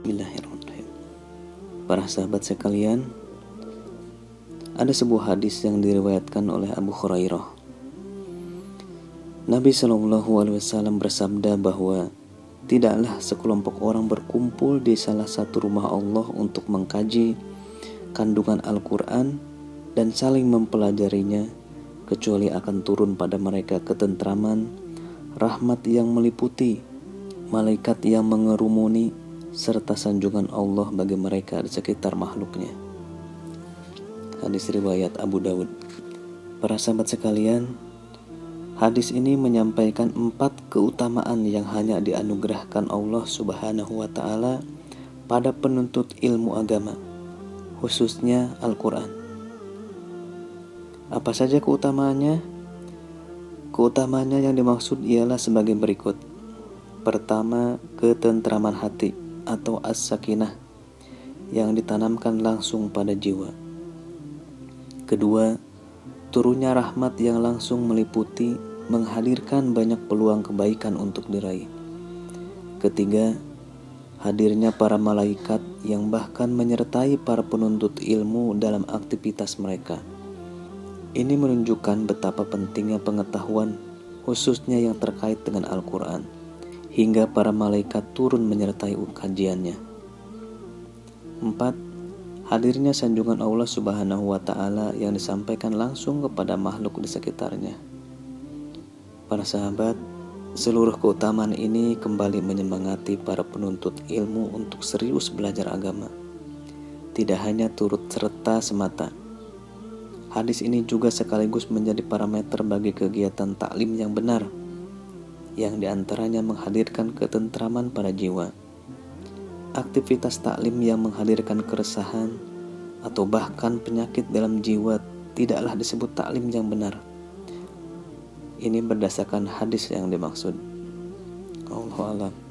Bismillahirrahmanirrahim. Para sahabat sekalian, ada sebuah hadis yang diriwayatkan oleh Abu Hurairah. Nabi Shallallahu Alaihi Wasallam bersabda bahwa tidaklah sekelompok orang berkumpul di salah satu rumah Allah untuk mengkaji kandungan Al-Quran dan saling mempelajarinya, kecuali akan turun pada mereka ketentraman, rahmat yang meliputi, malaikat yang mengerumuni, serta sanjungan Allah bagi mereka di sekitar makhluknya. Hadis riwayat Abu Dawud. Para sahabat sekalian, hadis ini menyampaikan empat keutamaan yang hanya dianugerahkan Allah Subhanahu wa taala pada penuntut ilmu agama, khususnya Al-Qur'an. Apa saja keutamaannya? Keutamaannya yang dimaksud ialah sebagai berikut. Pertama, ketentraman hati atau as-sakinah yang ditanamkan langsung pada jiwa. Kedua, turunnya rahmat yang langsung meliputi menghadirkan banyak peluang kebaikan untuk diraih. Ketiga, hadirnya para malaikat yang bahkan menyertai para penuntut ilmu dalam aktivitas mereka. Ini menunjukkan betapa pentingnya pengetahuan, khususnya yang terkait dengan Al-Quran, hingga para malaikat turun menyertai kajiannya. Empat, hadirnya sanjungan Allah Subhanahu wa taala yang disampaikan langsung kepada makhluk di sekitarnya. Para sahabat, seluruh keutamaan ini kembali menyemangati para penuntut ilmu untuk serius belajar agama. Tidak hanya turut serta semata. Hadis ini juga sekaligus menjadi parameter bagi kegiatan taklim yang benar, yang di antaranya menghadirkan ketentraman pada jiwa aktivitas taklim yang menghadirkan keresahan atau bahkan penyakit dalam jiwa tidaklah disebut taklim yang benar. Ini berdasarkan hadis yang dimaksud. Allah alam.